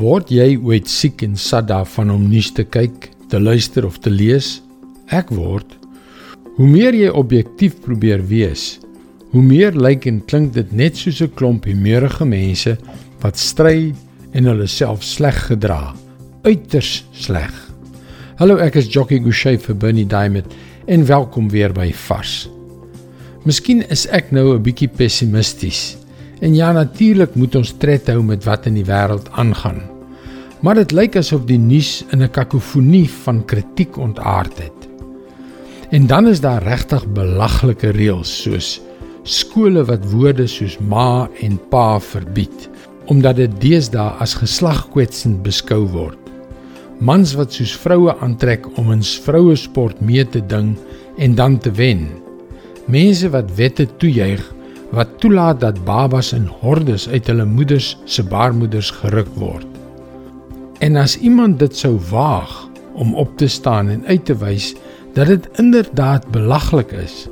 Word jy ooit siek en sat daarvan om nuus te kyk, te luister of te lees? Ek word. Hoe meer jy objektief probeer wees, hoe meer lyk en klink dit net soos 'n klomp hemeurige mense wat stry en hulle self sleg gedra, uiters sleg. Hallo, ek is Jockey Gouchee vir Bernie Diamond en welkom weer by Vars. Miskien is ek nou 'n bietjie pessimisties En ja, natuurlik moet ons tred hou met wat in die wêreld aangaan. Maar dit lyk asof die nuus in 'n kakofonie van kritiek ontaard het. En dan is daar regtig belaglike reëls soos skole wat woorde soos ma en pa verbied omdat dit deesdae as geslagkwetsend beskou word. Mans wat soos vroue aantrek om in vroue sport mee te ding en dan te wen. Mense wat wette toejuig wat toelaat dat babas in hordes uit hulle moeders se baarmoeders geruk word. En as iemand dit sou waag om op te staan en uit te wys dat dit inderdaad belaglik is,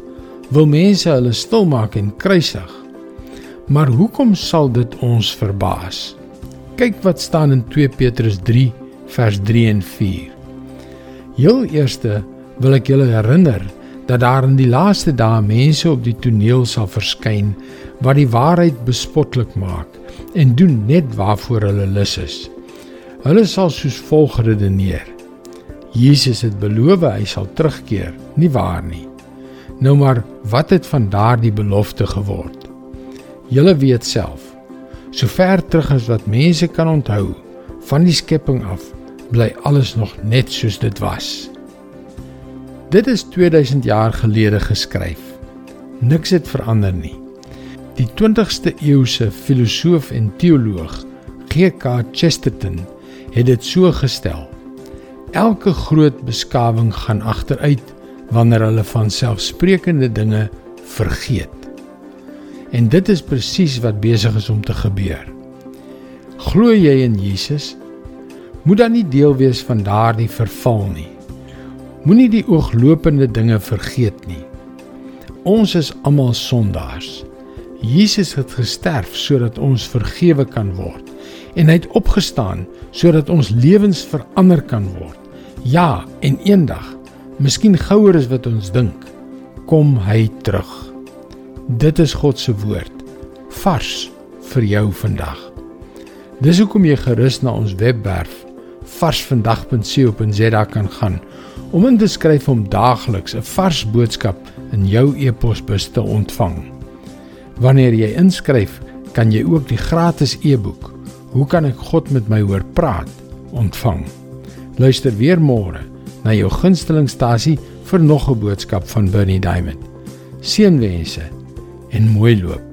wil mense hulle stilmaak en kruisig. Maar hoekom sal dit ons verbaas? Kyk wat staan in 2 Petrus 3 vers 3 en 4. Heel eerste wil ek julle herinner dat daar in die laaste dae mense op die toneel sal verskyn wat die waarheid bespotlik maak en doen net waarvoor hulle lus is. Hulle sal soos volg redeneer: Jesus het beloof hy sal terugkeer, nie waar nie. Nou maar, wat het van daardie belofte geword? Julle weet self. Sover terug as wat mense kan onthou, van die skepping af, bly alles nog net soos dit was. Dit is 2000 jaar gelede geskryf. Niks het verander nie. Die 20ste eeuse filosoof en teoloog G.K. Chesterton het dit so gestel: Elke groot beskawing gaan agteruit wanneer hulle van selfsprekende dinge vergeet. En dit is presies wat besig is om te gebeur. Glo jy in Jesus? Moet dan nie deel wees van daardie verval nie. Moenie die ooglopende dinge vergeet nie. Ons is almal sondaars. Jesus het gesterf sodat ons vergewe kan word en hy het opgestaan sodat ons lewens verander kan word. Ja, en eendag, miskien gouer as wat ons dink, kom hy terug. Dit is God se woord vars vir jou vandag. Dis hoekom jy gerus na ons webwerf varsvandag.co.za kan gaan om in te skryf om daagliks 'n vars boodskap in jou e-posbus te ontvang. Wanneer jy inskryf, kan jy ook die gratis e-boek Hoe kan ek God met my hoor praat ontvang. Luister weer môre na jou gunstelingstasie vir nog 'n boodskap van Bernie Diamond. Seënwense en mooi loop.